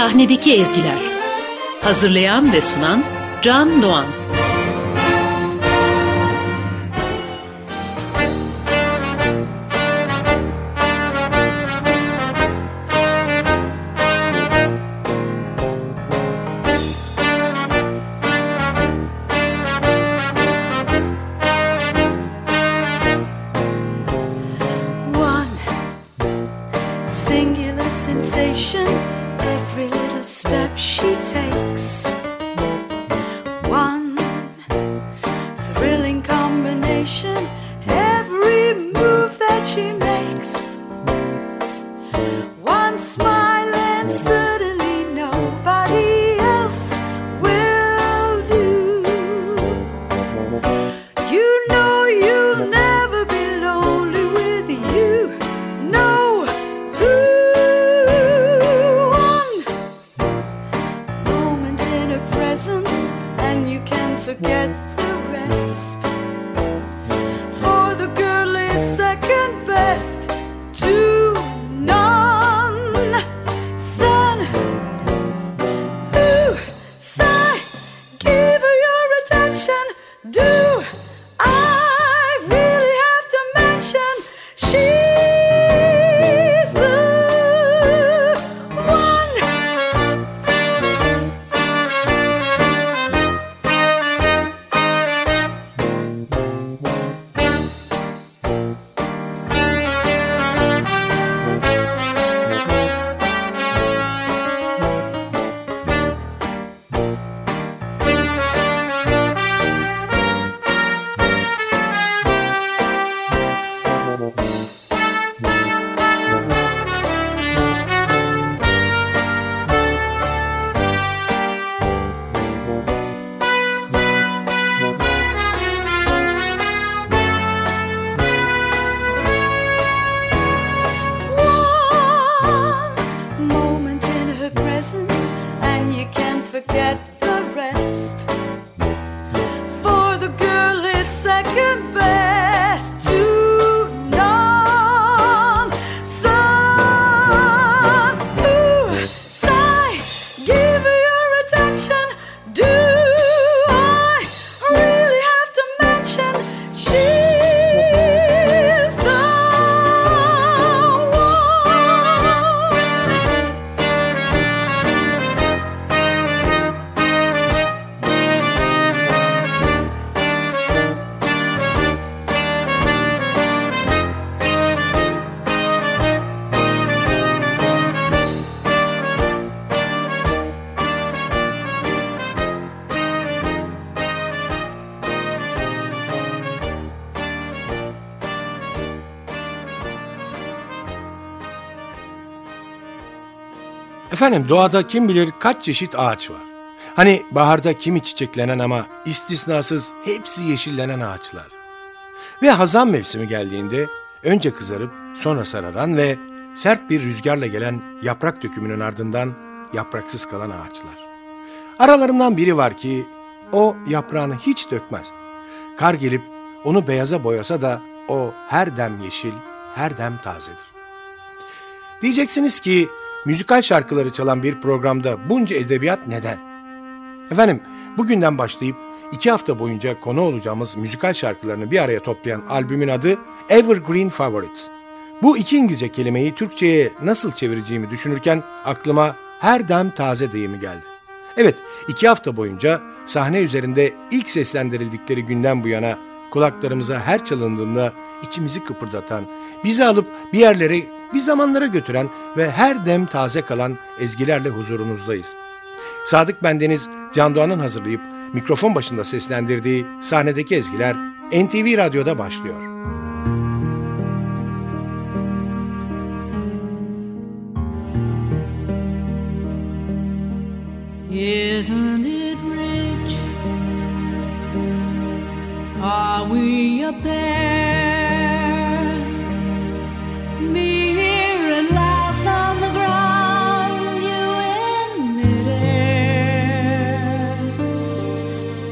Sahnedeki Ezgiler. Hazırlayan ve sunan Can Doğan. One singular sensation every little step she takes. good. Efendim doğada kim bilir kaç çeşit ağaç var. Hani baharda kimi çiçeklenen ama istisnasız hepsi yeşillenen ağaçlar. Ve hazan mevsimi geldiğinde önce kızarıp sonra sararan ve sert bir rüzgarla gelen yaprak dökümünün ardından yapraksız kalan ağaçlar. Aralarından biri var ki o yaprağını hiç dökmez. Kar gelip onu beyaza boyasa da o her dem yeşil, her dem tazedir. Diyeceksiniz ki müzikal şarkıları çalan bir programda bunca edebiyat neden? Efendim bugünden başlayıp iki hafta boyunca konu olacağımız müzikal şarkılarını bir araya toplayan albümün adı Evergreen Favorites. Bu iki İngilizce kelimeyi Türkçe'ye nasıl çevireceğimi düşünürken aklıma her dem taze deyimi geldi. Evet, iki hafta boyunca sahne üzerinde ilk seslendirildikleri günden bu yana kulaklarımıza her çalındığında içimizi kıpırdatan, bizi alıp bir yerlere, bir zamanlara götüren ve her dem taze kalan ezgilerle huzurunuzdayız. Sadık Bendeniz, Can Doğan'ın hazırlayıp mikrofon başında seslendirdiği sahnedeki ezgiler NTV Radyo'da başlıyor. Isn't it rich? Are we up there?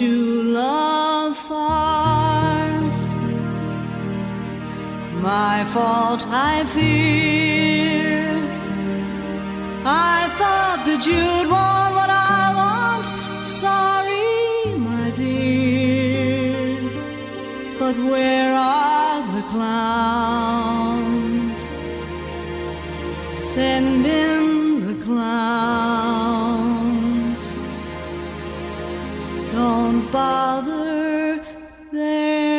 Don't love farce? My fault, I fear. I thought that you'd want what I want. Sorry, my dear. But where Father, there.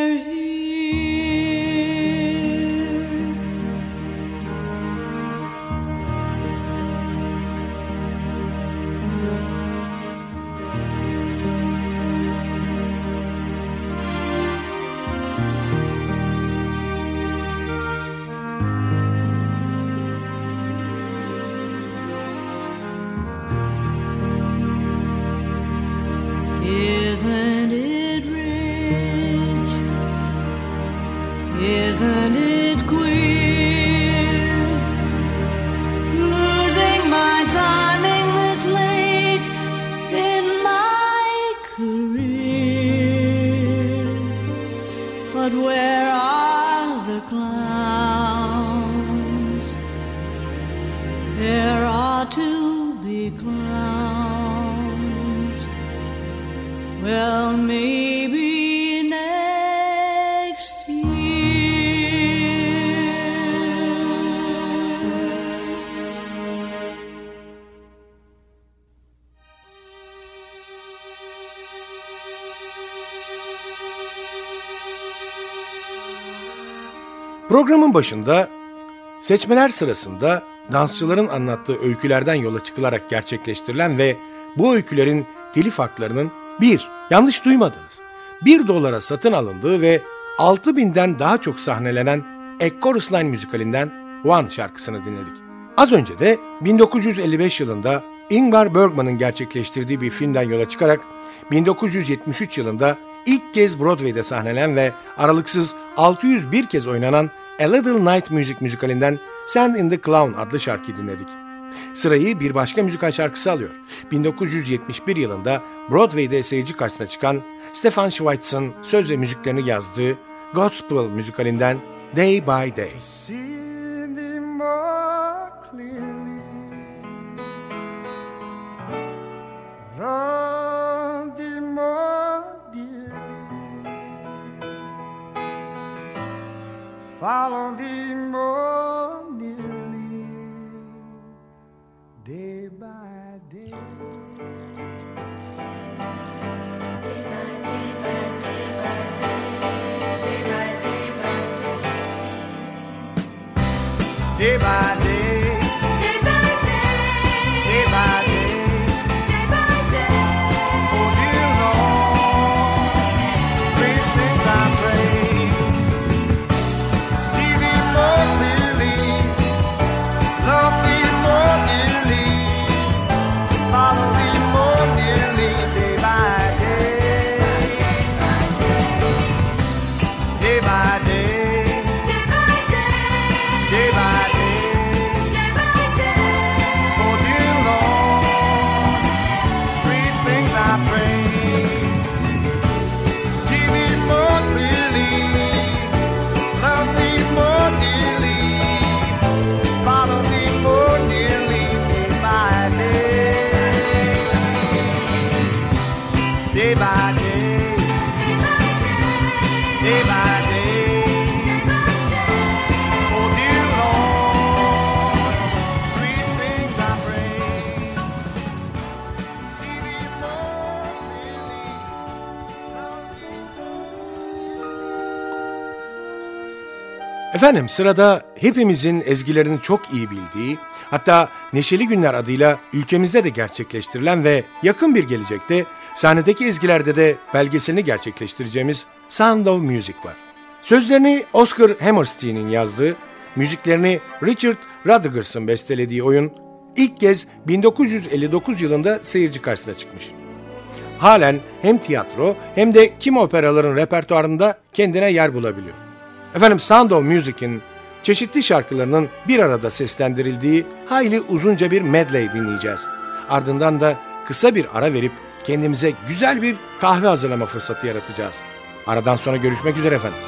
Programın başında seçmeler sırasında dansçıların anlattığı öykülerden yola çıkılarak gerçekleştirilen ve bu öykülerin telif haklarının bir, yanlış duymadınız, bir dolara satın alındığı ve 6000'den daha çok sahnelenen A Chorus Line müzikalinden One şarkısını dinledik. Az önce de 1955 yılında Ingmar Bergman'ın gerçekleştirdiği bir filmden yola çıkarak 1973 yılında ilk kez Broadway'de sahnelen ve aralıksız 601 kez oynanan A Little Night Music müzikalinden Sand in the Clown adlı şarkıyı dinledik. Sırayı bir başka müzikal şarkısı alıyor. 1971 yılında Broadway'de seyirci karşısına çıkan Stefan Schweitz'ın söz ve müziklerini yazdığı Gospel müzikalinden Day by Day. Follow thee more nearly. Day by day. Day by day. Day Day Efendim sırada hepimizin ezgilerini çok iyi bildiği, hatta Neşeli Günler adıyla ülkemizde de gerçekleştirilen ve yakın bir gelecekte sahnedeki ezgilerde de belgeselini gerçekleştireceğimiz Sound of Music var. Sözlerini Oscar Hammerstein'in yazdığı, müziklerini Richard Rodgers'ın bestelediği oyun ilk kez 1959 yılında seyirci karşısına çıkmış. Halen hem tiyatro hem de kim operaların repertuarında kendine yer bulabiliyor. Efendim Sound of Music'in çeşitli şarkılarının bir arada seslendirildiği hayli uzunca bir medley dinleyeceğiz. Ardından da kısa bir ara verip kendimize güzel bir kahve hazırlama fırsatı yaratacağız. Aradan sonra görüşmek üzere efendim.